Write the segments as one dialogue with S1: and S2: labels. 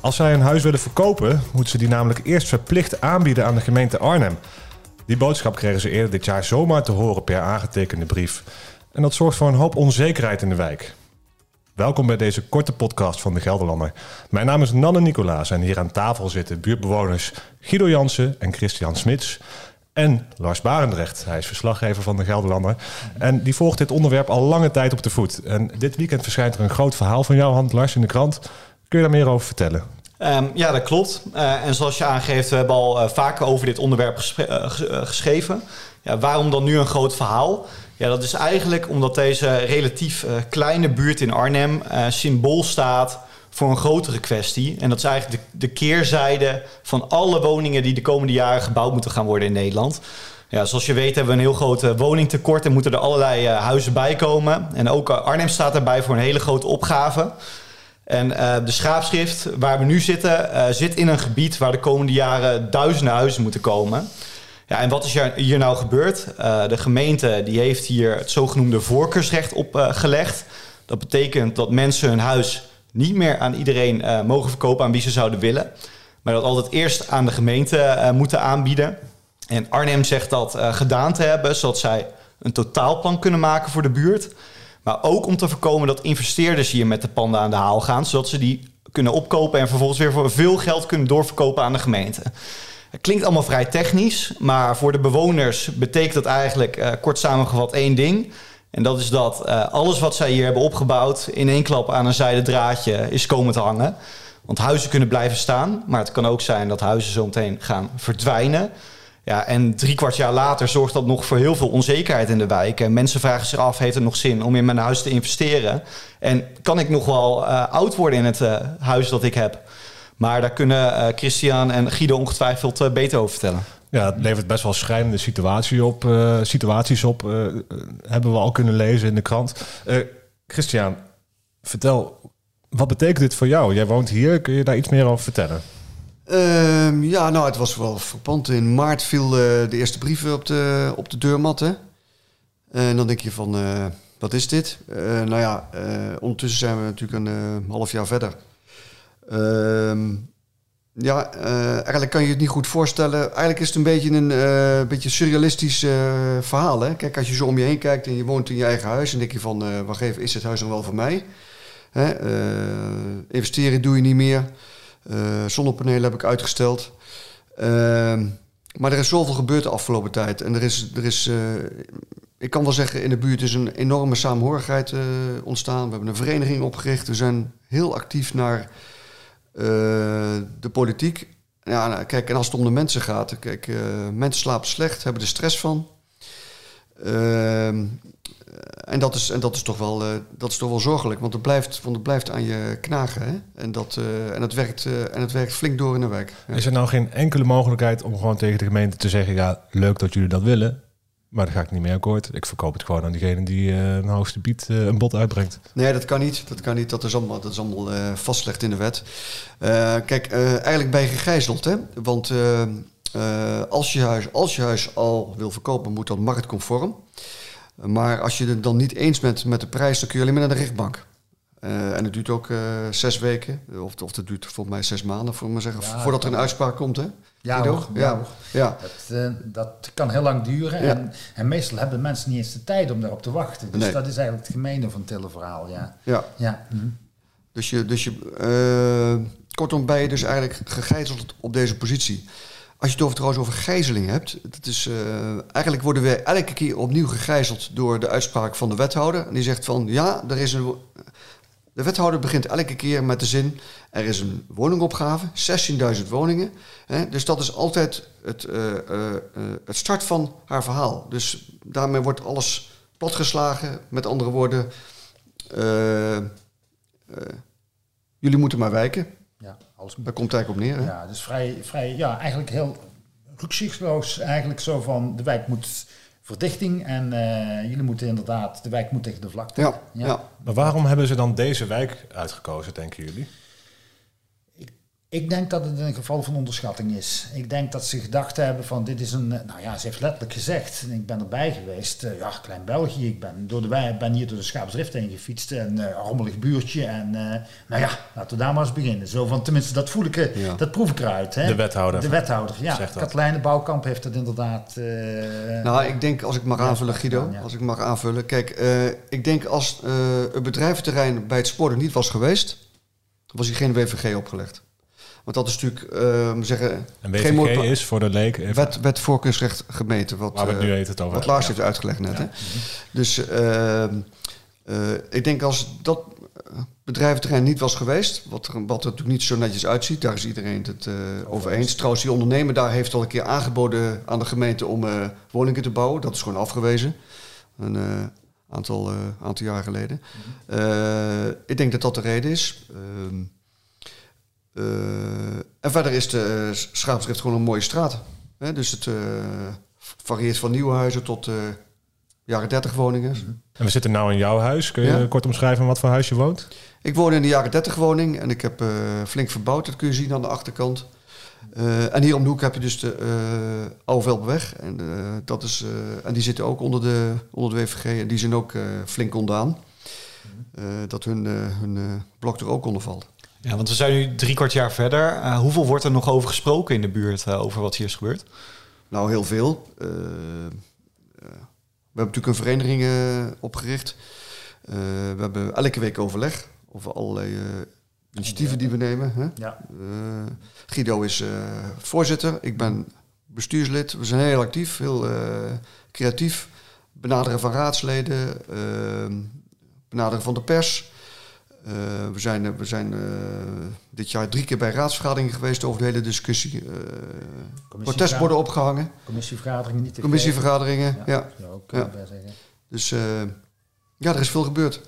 S1: Als zij een huis willen verkopen, moeten ze die namelijk eerst verplicht aanbieden aan de gemeente Arnhem. Die boodschap kregen ze eerder dit jaar zomaar te horen per aangetekende brief. En dat zorgt voor een hoop onzekerheid in de wijk. Welkom bij deze korte podcast van de Gelderlander. Mijn naam is Nanne Nicolaas en hier aan tafel zitten buurtbewoners Guido Jansen en Christian Smits. En Lars Barendrecht, hij is verslaggever van de Gelderlander. En die volgt dit onderwerp al lange tijd op de voet. En dit weekend verschijnt er een groot verhaal van jouw hand, Lars, in de krant. Kun je daar meer over vertellen?
S2: Ehm, ja, dat klopt. Uh, en zoals je aangeeft, we hebben al uh, vaker over dit onderwerp uh, geschreven. Ja, waarom dan nu een groot verhaal? Ja, dat is eigenlijk omdat deze relatief kleine buurt in Arnhem symbool staat voor een grotere kwestie. En dat is eigenlijk de, de keerzijde van alle woningen die de komende jaren gebouwd moeten gaan worden in Nederland. Ja, zoals je weet hebben we een heel groot woningtekort en moeten er allerlei huizen bij komen. En ook Arnhem staat daarbij voor een hele grote opgave. En uh, de schaapschrift waar we nu zitten, uh, zit in een gebied waar de komende jaren duizenden huizen moeten komen. Ja, en wat is hier nou gebeurd? Uh, de gemeente die heeft hier het zogenoemde voorkeursrecht opgelegd. dat betekent dat mensen hun huis niet meer aan iedereen mogen verkopen aan wie ze zouden willen. Maar dat altijd eerst aan de gemeente moeten aanbieden. En Arnhem zegt dat gedaan te hebben, zodat zij een totaalplan kunnen maken voor de buurt. Maar ook om te voorkomen dat investeerders hier met de panden aan de haal gaan, zodat ze die kunnen opkopen en vervolgens weer voor veel geld kunnen doorverkopen aan de gemeente. Het klinkt allemaal vrij technisch, maar voor de bewoners betekent dat eigenlijk uh, kort samengevat één ding. En dat is dat uh, alles wat zij hier hebben opgebouwd in één klap aan een zijden draadje is komen te hangen. Want huizen kunnen blijven staan, maar het kan ook zijn dat huizen zo meteen gaan verdwijnen. Ja, en drie kwart jaar later zorgt dat nog voor heel veel onzekerheid in de wijk. En mensen vragen zich af, heeft het nog zin om in mijn huis te investeren? En kan ik nog wel uh, oud worden in het uh, huis dat ik heb? Maar daar kunnen uh, Christian en Guido ongetwijfeld beter over vertellen.
S1: Ja, het levert best wel schrijnende situatie op, situaties op. hebben we al kunnen lezen in de krant. Christian, vertel, wat betekent dit voor jou? Jij woont hier, kun je daar iets meer over vertellen?
S3: Um, ja, nou, het was wel verpand. In maart viel uh, de eerste brieven op de, op de deurmat. Hè? En dan denk je van, uh, wat is dit? Uh, nou ja, ondertussen zijn we natuurlijk een half jaar verder. Um, ja, eigenlijk kan je het niet goed voorstellen. Eigenlijk is het een beetje een beetje surrealistisch verhaal. Hè? Kijk, als je zo om je heen kijkt en je woont in je eigen huis... en denk je van, wacht even, is het huis nog wel voor mij? Hè? investeren doe je niet meer... Uh, zonnepanelen heb ik uitgesteld. Uh, maar er is zoveel gebeurd de afgelopen tijd. En er is, er is uh, ik kan wel zeggen, in de buurt is een enorme saamhorigheid uh, ontstaan. We hebben een vereniging opgericht. We zijn heel actief naar de politiek. Ja, nou, kijk, en als het om de mensen gaat, kijk, mensen slapen slecht, hebben er stress van. Ehm, en dat is, en dat is, toch, wel, uh, dat is toch wel zorgelijk, want het blijft, want het blijft aan je knagen. Hè? En, dat, uh, en, het werkt, uh, en het werkt flink door in de wijk.
S1: Ja. Is er nou geen enkele mogelijkheid om gewoon tegen de gemeente te zeggen: ja, leuk dat jullie dat willen, maar daar ga ik niet mee akkoord. Ik verkoop het gewoon aan diegene die een hoogste bied een bod uitbrengt.
S3: Nee, dat kan niet. Dat kan niet. Dat is allemaal, dat is allemaal vastgelegd in de wet. kijk, eigenlijk ben je gegijzeld, hè? Want als, je huis, als je huis al wil verkopen, moet dat marktconform. Maar als je het dan niet eens bent met de prijs, dan kun je alleen maar naar de rechtbank. Uh, en het duurt ook uh, zes weken, of, of het duurt volgens mij zes maanden, voor me zeggen, ja, voordat er een uitspraak komt. Hè?
S4: Ja, hoor, ja, ja. Dat, uh, dat, kan heel lang duren. Ja. En, en, meestal hebben mensen niet eens de tijd om daarop te wachten. Dus nee. dat is eigenlijk het gemene van het hele verhaal. Ja.
S3: ja.
S4: ja.
S3: Hm. Dus je, dus je kortom, ben je dus eigenlijk gegijzeld op deze positie. Als je het over, trouwens over gijzeling hebt, dat is, uh, eigenlijk worden we elke keer opnieuw gegijzeld door de uitspraak van de wethouder. En die zegt van ja, er is een. De wethouder begint elke keer met de zin: er is een woningopgave, 16.000 woningen. Hè, dus dat is altijd het, uh, uh, het start van haar verhaal. Dus daarmee wordt alles platgeslagen. Met andere woorden, jullie moeten maar wijken.
S4: Ja, alles
S3: Daar komt het eigenlijk op neer. Hè?
S4: Ja, dus vrij, vrij, ja, eigenlijk heel rückzichtsloos. Eigenlijk zo van, de wijk moet verdichting en eh, jullie moeten inderdaad, de wijk moet tegen de vlakte.
S3: Ja, ja.
S1: Maar waarom hebben ze dan deze wijk uitgekozen, denken jullie?
S4: Ik denk dat het een geval van onderschatting is. Ik denk dat ze gedacht hebben van dit is een... Nou ja, ze heeft letterlijk gezegd, en ik ben erbij geweest. eh, ja, klein België. Ik ben, door de, ben hier door de Schaapsdrift heen gefietst. Eh rommelig buurtje. En eh, nou ja, laten we daar maar eens beginnen. Zo van, tenminste, dat voel ik, eh,
S3: Ja.
S4: dat proef ik eruit. Hè?
S1: De wethouder.
S4: De wethouder, ja. Katelijne Bouwkamp heeft dat inderdaad... eh,
S3: Nou, ik denk, als ik mag aanvullen, Guido,
S4: ja.
S3: als ik mag aanvullen. Kijk, eh, ik denk als eh, het bedrijventerrein bij het spoor er niet was geweest, was hier geen WVG opgelegd. Want dat is natuurlijk, eh, zeggen,
S1: En
S3: geen
S1: WVG
S3: mooi
S1: is voor de leek, even,
S3: wet, wet voorkeursrecht gemeten. Wat,
S1: waar we het
S3: eh,
S1: nu even het over
S3: wat. Lars heeft uitgelegd net. Hè? Dus ehm, eh, ik denk als dat bedrijventerrein niet was geweest, wat er, wat er natuurlijk niet zo netjes uitziet, daar is iedereen het eh, over eens. Trouwens, die ondernemer daar heeft al een keer aangeboden aan de gemeente om woningen te bouwen. Dat is gewoon afgewezen. Een aantal, aantal jaar geleden. Eh, ik denk dat dat de reden is. Ehm, eh, en verder is de uh, Schaapsdrift gewoon een mooie straat. Hè? Dus het eh, varieert van nieuwe huizen tot eh, jaren 30 woningen.
S1: En we zitten nu in jouw huis. Kun je
S3: Ja.
S1: kort omschrijven wat voor huis je woont?
S3: Ik woon in de jaren 30 woning en ik heb eh, flink verbouwd. Dat kun je zien aan de achterkant. Eh, en hier om de hoek heb je dus de uh. En, eh, dat is, eh, en die zitten ook onder de, onder de WVG en die zijn ook eh, flink ondaan. Eh, dat hun, eh, hun eh, blok er ook onder valt.
S2: Ja, want we zijn nu drie kwart jaar verder. Eh, hoeveel wordt er nog over gesproken in de buurt eh, over wat hier is gebeurd?
S3: Nou, heel veel. Eh, we hebben natuurlijk een vereniging opgericht. Eh, we hebben elke week overleg over allerlei eh, initiatieven die we nemen. Hè?
S4: ja.
S3: Eh, Guido is eh, voorzitter, ik ben bestuurslid. We zijn heel actief, heel eh, creatief. Benaderen van raadsleden, eh, benaderen van de pers. Uh, we zijn, uh, we zijn uh, dit jaar drie keer bij raadsvergaderingen geweest over de hele discussie. Uh, protestborden opgehangen.
S4: Commissievergaderingen niet te
S3: Commissievergaderingen, ja.
S4: ja. ja. Ook,
S3: ja. Dus ja, er is veel gebeurd.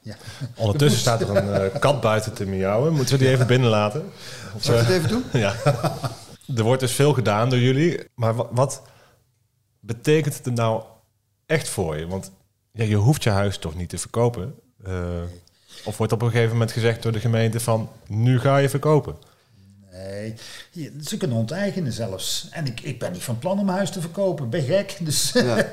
S1: Ja. Ondertussen staat er een kat buiten te miauwen. Moeten we die even binnenlaten?
S3: Zal ik het even doen?
S1: ja. Er wordt dus veel gedaan door jullie. Maar wat, wat betekent het er nou echt voor je? Want ja, je hoeft je huis toch niet te verkopen? Uh, of wordt op een gegeven moment gezegd door de gemeente van nu ga je verkopen?
S4: Nee, ze kunnen onteigenen zelfs. En ik, ik ben niet van plan om mijn huis te verkopen. Ben gek. Dus ja,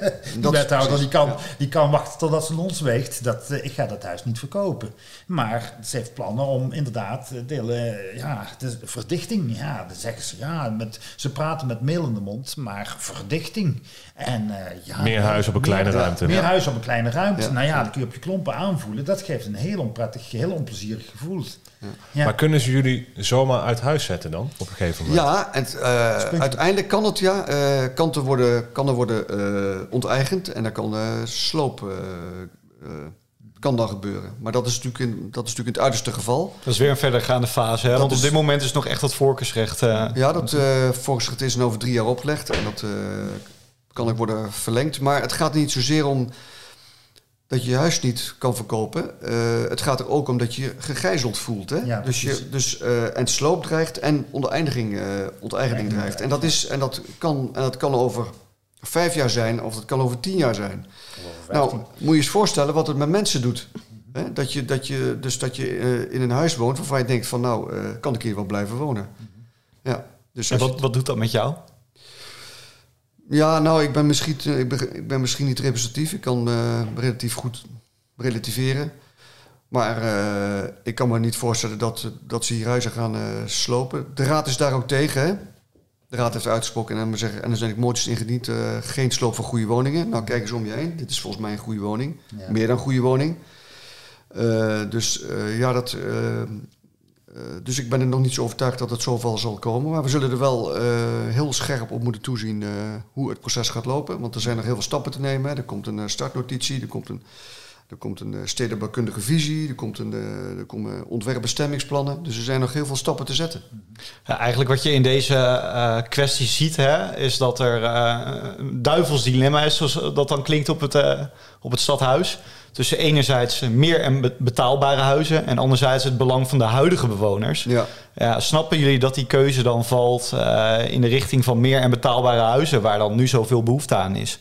S4: de wethouder die kan, die kan wachten totdat ze ons weegt. Dat, uh, ik ga dat huis niet verkopen. Maar ze heeft plannen om inderdaad delen, ja, de verdichting. Ja, dan zeggen ze ja, met, ze praten met mail in de mond, maar verdichting. En, uh, ja,
S1: meer huis op een kleine
S4: meer,
S1: ruimte.
S4: Meer huis op een kleine ruimte. Nou ja, dat kun je op je klompen aanvoelen. Dat geeft een heel onprettig, heel onplezierig gevoel.
S1: Ja. Maar kunnen ze jullie zomaar uit huis zetten dan, op een gegeven moment?
S3: Ja, en, uh, uiteindelijk kan het ja, uh, kan er worden, kan er worden uh, onteigend en dan kan sloop kan dan gebeuren. Maar dat is, natuurlijk in, dat is natuurlijk in het uiterste geval.
S2: Dat is weer een verdergaande fase, hè?
S3: Dat
S2: want
S3: is-
S2: op dit moment is nog echt dat voorkeursrecht. eh,
S3: Ja, dat uh, voorschrift is over drie jaar opgelegd en dat uh, kan ook worden verlengd. Maar het gaat niet zozeer om dat je je huis niet kan verkopen. Uh, het gaat er ook om dat je je gegijzeld voelt. Hè?
S4: Ja,
S3: dus je, dus, uh, en sloop dreigt en onteigning, uh, onteigening
S4: Ja,
S3: dreigt. En dat, is, en, dat kan, en dat kan over vijf jaar zijn of dat kan over tien jaar zijn. Nou, moet je eens voorstellen wat het met mensen doet. Hè? Dat je, dat je, dus dat je uh, in een huis woont waarvan je denkt van nou, uh, kan ik hier wel blijven wonen. Ja, dus
S2: en wat, wat doet dat met jou?
S3: Ja, nou, ik ben misschien, ik ben, ik ben misschien niet representatief. Ik kan eh, relatief goed relativeren. Maar eh, ik kan me niet voorstellen dat, dat ze hier huizen gaan eh, slopen. De raad is daar ook tegen, hè? De raad heeft uitgesproken en, dan zeggen, en er zijn moties ingediend. eh, geen sloop van goede woningen. Nou, kijk eens om je heen. Dit is volgens mij een goede woning.
S4: Ja.
S3: Meer dan goede woning. Dus ja, dat... eh, dus ik ben er nog niet zo overtuigd dat het zover zal komen. Maar we zullen er wel eh, heel scherp op moeten toezien eh, hoe het proces gaat lopen. Want er zijn nog heel veel stappen te nemen. Er komt een startnotitie, er komt een, er komt een stedenbouwkundige visie, er, komt een, er komen ontwerpbestemmingsplannen. Dus er zijn nog heel veel stappen te zetten.
S2: Ja, eigenlijk wat je in deze kwestie ziet, hè, is dat er een duivels dilemma is, zoals dat dan klinkt op het, op het stadhuis. Tussen enerzijds meer en betaalbare huizen en anderzijds het belang van de huidige bewoners. Ja. Ja, snappen jullie dat die keuze dan valt uh, in de richting van meer en betaalbare huizen, waar dan nu zoveel behoefte aan is?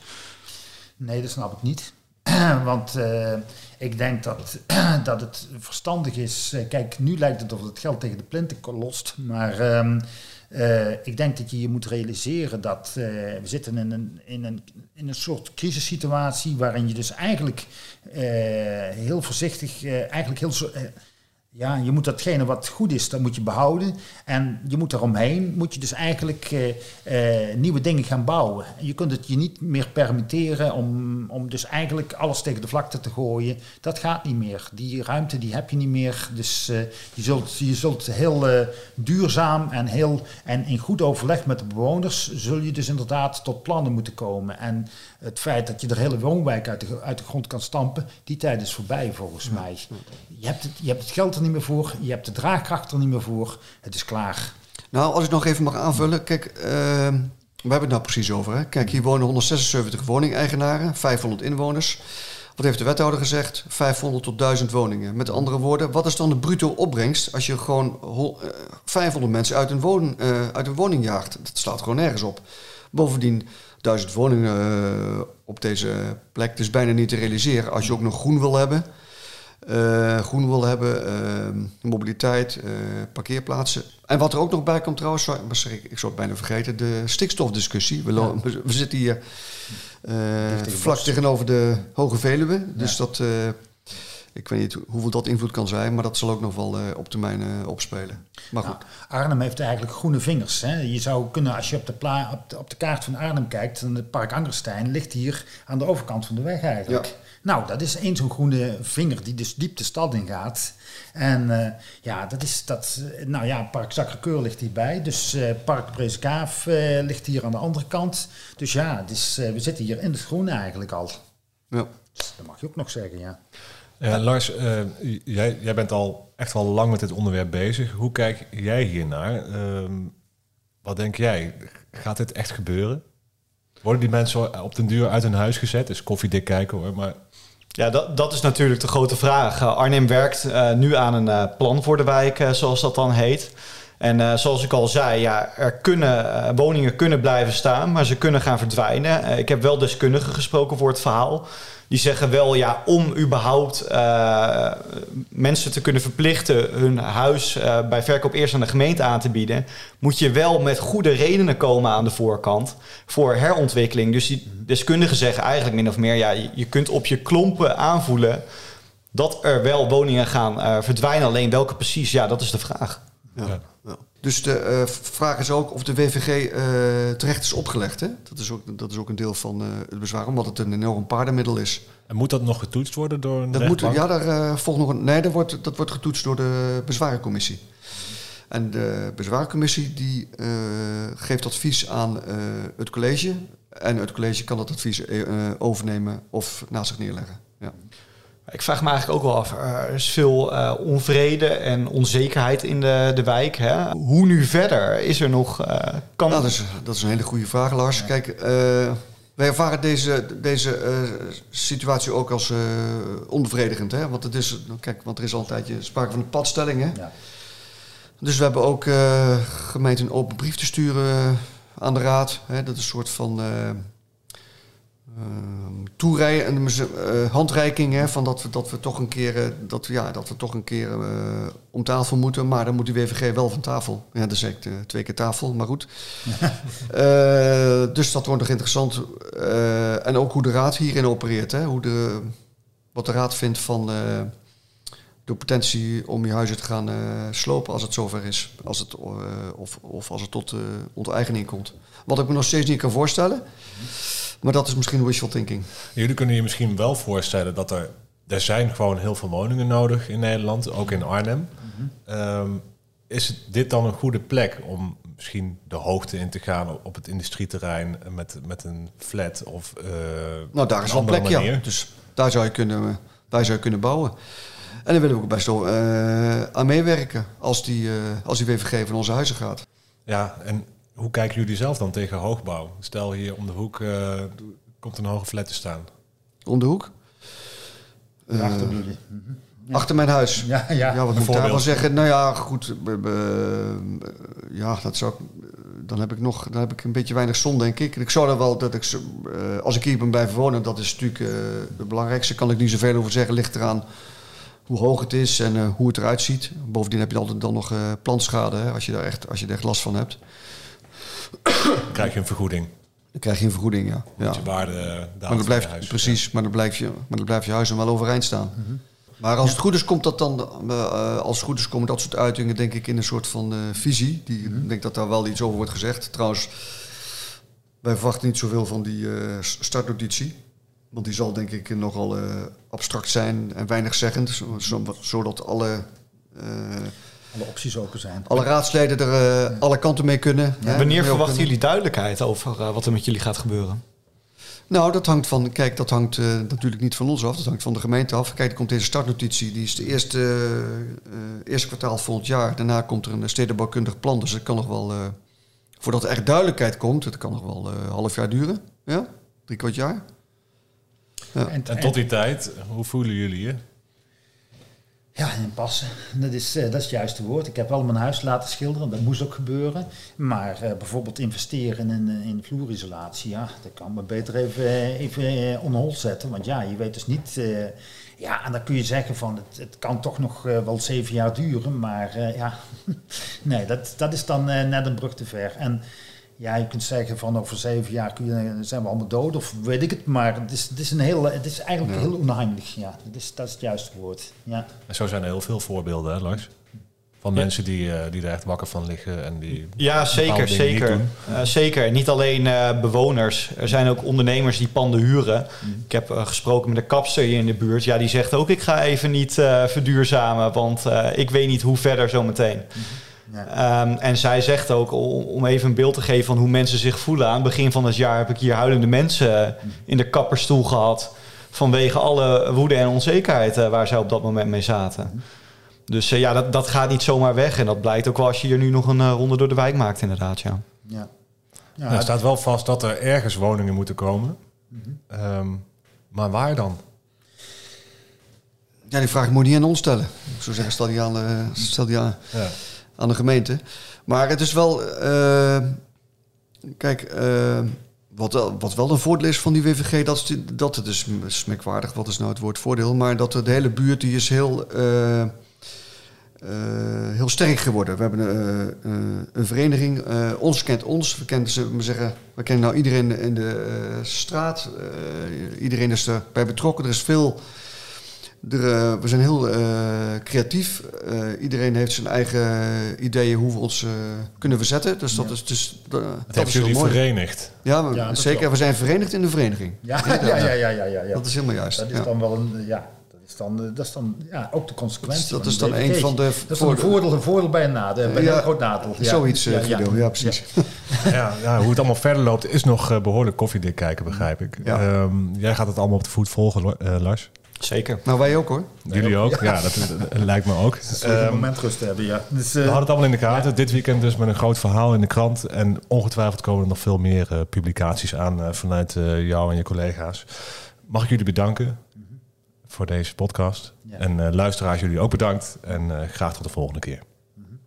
S4: Nee, dat snap ik niet. Want uh, ik denk dat, dat het verstandig is. Uh, kijk, nu lijkt het of het geld tegen de plinten lost. Maar um, uh, ik denk dat je je moet realiseren dat we zitten in een, in, een, in een soort crisissituatie waarin je dus eigenlijk heel voorzichtig, eigenlijk heel ja, je moet datgene wat goed is, dat moet je behouden. En je moet eromheen, moet je dus eigenlijk uh, uh, nieuwe dingen gaan bouwen. Je kunt het je niet meer permitteren om, om dus eigenlijk alles tegen de vlakte te gooien. Dat gaat niet meer. Die ruimte die heb je niet meer. Dus uh, je, zult, je zult heel duurzaam en, heel, en in goed overleg met de bewoners... zul je dus inderdaad tot plannen moeten komen. En het feit dat je de hele woonwijk uit de, uit de grond kan stampen... die tijd is voorbij volgens mij. Je hebt, het, je hebt het geld niet meer voor, je hebt de draagkracht er niet meer voor. Het is klaar.
S3: Nou, als ik nog even mag aanvullen. Kijk, uh, we hebben het nou precies over. Hè? Kijk, hier wonen 176 woningeigenaren, 500 inwoners. Wat heeft de wethouder gezegd? 500 tot 1000 woningen. Met andere woorden, wat is dan de bruto opbrengst als je gewoon 500 mensen uit een, woon, uh, uit woning jaagt? Dat slaat gewoon nergens op. Bovendien, 1000 woningen uh, op deze plek, is bijna niet te realiseren. Als je ook nog groen wil hebben, uh, groen wil hebben, uh, mobiliteit, uh, parkeerplaatsen. En wat er ook nog bij komt trouwens, sorry, ik zou het bijna vergeten, de stikstofdiscussie. We, ja. we, zitten hier vlak tegenover de Hoge Veluwe. Dus dat, ik weet niet hoeveel dat invloed kan zijn, maar dat zal ook nog wel op termijn opspelen. Maar goed.
S4: Nou, Arnhem heeft eigenlijk groene vingers. Hè? Je zou kunnen, als je op de, op de, op de kaart van Arnhem kijkt, dan het park Angerstein ligt hier aan de overkant van de weg eigenlijk. Ja. Nou, dat is één zo'n groene vinger die dus diep de stad in gaat. En uh, ja, dat is dat. Nou ja, Park Sacré-Cœur ligt hierbij. Dus uh, Park Prezeskaaf uh, ligt hier aan de andere kant. Dus ja, dus, we zitten hier in het groen eigenlijk al. Ja. Dus dat mag je ook nog zeggen, ja.
S1: Ja, Lars, jij, jij bent al echt wel lang met dit onderwerp bezig. Hoe kijk jij hiernaar? Uh, wat denk jij? Gaat dit echt gebeuren? Worden die mensen op den duur uit hun huis gezet? Is koffiedik kijken hoor, maar
S2: ja, dat, dat is natuurlijk de grote vraag. Uh, Arnhem werkt uh, nu aan een uh, plan voor de wijk, zoals dat dan heet. En zoals ik al zei, ja, er kunnen, woningen kunnen blijven staan, maar ze kunnen gaan verdwijnen. ik heb wel deskundigen gesproken voor het verhaal. Die zeggen wel, ja, om überhaupt mensen te kunnen verplichten hun huis bij verkoop eerst aan de gemeente aan te bieden, moet je wel met goede redenen komen aan de voorkant voor herontwikkeling. Dus die deskundigen zeggen eigenlijk min of meer, ja, je, kunt op je klompen aanvoelen dat er wel woningen gaan verdwijnen. Alleen welke precies, ja, dat is de vraag. Ja.
S3: ja. Dus de uh, vraag is ook of de WVG uh, terecht is opgelegd. Hè? Dat, is ook, dat is ook een deel van uh, het bezwaar, omdat het een enorm paardenmiddel is.
S1: En moet dat nog getoetst worden door een
S3: dat moet, Ja, daar volgt nog een. Nee, dat wordt, dat wordt getoetst door de bezwarencommissie. En de bezwaarcommissie die geeft advies aan het college. En het college kan dat advies overnemen of naast zich neerleggen. Ja.
S2: Ik vraag me eigenlijk ook wel af, er is veel uh, onvrede en onzekerheid in de, de wijk. Hè? Hoe nu verder? Is er nog... Uh,
S3: kan... Nou, dat, is, dat is een hele goede vraag, Lars. Ja. Kijk, uh, wij ervaren deze, deze situatie ook als onbevredigend. Hè? Want, het is, kijk, want er is altijd sprake van een padstelling. Hè? Ja. Dus we hebben ook gemeente een open brief te sturen aan de raad. Hè? Dat is een soort van Ehm, toerijden, uh, handreiking hè, van dat we, dat we toch een keer, uh, dat, we, ja, dat we toch een keer uh, om tafel moeten. Maar dan moet die WVG wel van tafel. Ja, dat is ik twee keer tafel, maar goed. dus dat wordt nog interessant. en ook hoe de raad hierin opereert. Hè, hoe de, wat de raad vindt van de potentie om je huizen te gaan slopen als het zover is. Als het, of, of als het tot onteigening komt. Wat ik me nog steeds niet kan voorstellen. Maar dat is misschien wishful thinking.
S1: Jullie kunnen je misschien wel voorstellen dat er... Er zijn gewoon heel veel woningen nodig in Nederland, ook in Arnhem. Mm is dit dan een goede plek om misschien de hoogte in te gaan op het industrieterrein met, met een flat of uh,
S3: Nou, daar is wel plek, manier. ja. Dus daar zou je kunnen, daar zou je kunnen bouwen. En daar willen we ook best wel uh, aan meewerken als die, uh, als die WVG van onze huizen gaat.
S1: Ja, en hoe kijken jullie zelf dan tegen hoogbouw? Stel hier om de hoek uh, komt een hoge flat te staan.
S3: Om de hoek?
S4: Achter
S3: uh, Achter mijn huis.
S4: Ja, ja.
S3: ja wat moet ik daarvan zeggen? Nou ja, goed. ja, dat zou dan heb ik nog dan heb ik een beetje weinig zon, denk ik. Ik zou er wel dat ik, uh, als ik hier ben blijven wonen, dat is natuurlijk uh, het belangrijkste. Kan ik niet zoveel over zeggen. Ligt eraan hoe hoog het is en uh, hoe het eruit ziet. Bovendien heb je altijd dan nog plantschade hè, als, je daar echt, als je er echt last van hebt.
S1: Krijg je een vergoeding.
S3: Dan krijg je een vergoeding, ja. ja.
S1: je waarde
S3: maar dan blijft,
S1: huis,
S3: Precies, maar dan, blijf je, maar dan blijft je huis dan wel overeind staan. Mm -hmm. Maar als het goed is, komt dat dan, uh, als het goed is, komen dat soort uitingen, denk ik, in een soort van uh, visie. Die, mm -hmm. Ik denk dat daar wel iets over wordt gezegd. Trouwens, wij verwachten niet zoveel van die uh, startnotitie. Want die zal, denk ik, nogal abstract zijn en weinig zeggend. Zodat alle.
S4: Alle opties open zijn.
S3: Alle raadsleden er alle kanten mee kunnen.
S2: Ja, wanneer verwachten jullie duidelijkheid over wat er met jullie gaat gebeuren?
S3: Nou, dat hangt van. Kijk, dat hangt uh, natuurlijk niet van ons af. Dat hangt van de gemeente af. Kijk, er komt deze startnotitie. Die is de eerste, uh, eerste kwartaal volgend jaar. Daarna komt er een stedenbouwkundig plan. Dus dat kan nog wel. Uh, voordat er echt duidelijkheid komt, dat kan nog wel een half jaar duren. Ja, drie kwart jaar.
S1: Ja. En, en, tot die tijd, hoe voelen jullie je?
S4: Ja, en passen. Dat is, uh, dat is het juiste woord. Ik heb wel mijn huis laten schilderen, dat moest ook gebeuren. Maar uh, bijvoorbeeld investeren in, in vloerisolatie, ja, dat kan me beter even, even on zetten. Want ja, je weet dus niet... ja, en dan kun je zeggen van, het, het kan toch nog wel zeven jaar duren. Maar ja, nee, dat, dat is dan net een brug te ver. En ja, je kunt zeggen van over zeven jaar kun je, zijn we allemaal dood of weet ik het. Maar het is, het is, een heel, het is eigenlijk heel onheimelijk. Ja, dat is, dat is het juiste woord. Ja.
S1: En zo zijn er heel veel voorbeelden, hè, Lars? Van mensen die, uh, die er echt wakker van liggen en die.
S2: Ja, zeker, zeker. Uh, zeker. Niet alleen uh, bewoners. Er zijn ook ondernemers die panden huren. Mm. Ik heb gesproken met een kapster hier in de buurt. Ja, die zegt ook: ik ga even niet verduurzamen, want ik weet niet hoe verder zometeen. Mm. Ja. Um, en zij zegt ook, om even een beeld te geven van hoe mensen zich voelen. Aan het begin van het jaar heb ik hier huilende mensen in de kapperstoel gehad. Vanwege alle woede en onzekerheid uh, waar zij op dat moment mee zaten. Dus uh, ja, dat, dat gaat niet zomaar weg. En dat blijkt ook wel als je hier nu nog een uh, ronde door de wijk maakt, inderdaad. Ja.
S1: Ja. Ja, nou, er staat wel vast dat er ergens woningen moeten komen. Mm -hmm. um, maar waar dan?
S3: Ja, die vraag moet je niet aan ons stellen. Ik zou zeggen, stel die aan. stel die aan. Ja aan de gemeente. Maar het is wel. Uh, kijk, uh, wat, wat wel een voordeel is van die WVG, dat, is, dat het is smekwaardig. Wat is nou het woord voordeel? Maar dat de hele buurt die is heel. Uh, heel sterk geworden. We hebben een, een vereniging, ons kent ons. We kennen, ze, we zeggen, we kennen nou iedereen in de straat. iedereen is erbij betrokken. Er is veel er, uh, we zijn heel uh, creatief. Uh, iedereen heeft zijn eigen ideeën hoe we ons kunnen verzetten. Dus dat ja. is dus.
S1: dat heeft jullie mooi. verenigd?
S3: Ja, we, ja zeker. We zijn verenigd in de vereniging.
S4: Ja, ja, ja, ja, ja, ja,
S3: Dat is helemaal juist.
S4: Dat is dan wel een. Ja. Dat is dan, dat is dan ja, ook de consequentie.
S3: Dat is, dat is dan een van de.
S4: Dat is een voordeel, een voordeel bij een nadeel. Bij een groot nadeel.
S3: Ja. Zoiets, ja, ja. ja, precies.
S1: Ja. ja, hoe het allemaal verder loopt, is nog behoorlijk koffiedik kijken, begrijp ik. Um, jij gaat het allemaal op de voet volgen, Lars.
S2: Zeker.
S3: Nou, wij ook hoor.
S1: Jullie ook? Ja, dat, lijkt me ook.
S4: Um, moment rust hebben, ja. Dus, uh,
S1: we hadden het allemaal in de gaten. Ja. Dit weekend dus met een groot verhaal in de krant. En ongetwijfeld komen er nog veel meer uh, publicaties aan uh, vanuit jou en je collega's. Mag ik jullie bedanken mm -hmm. voor deze podcast. Ja. En luisteraars, jullie ook bedankt. En graag tot de volgende keer.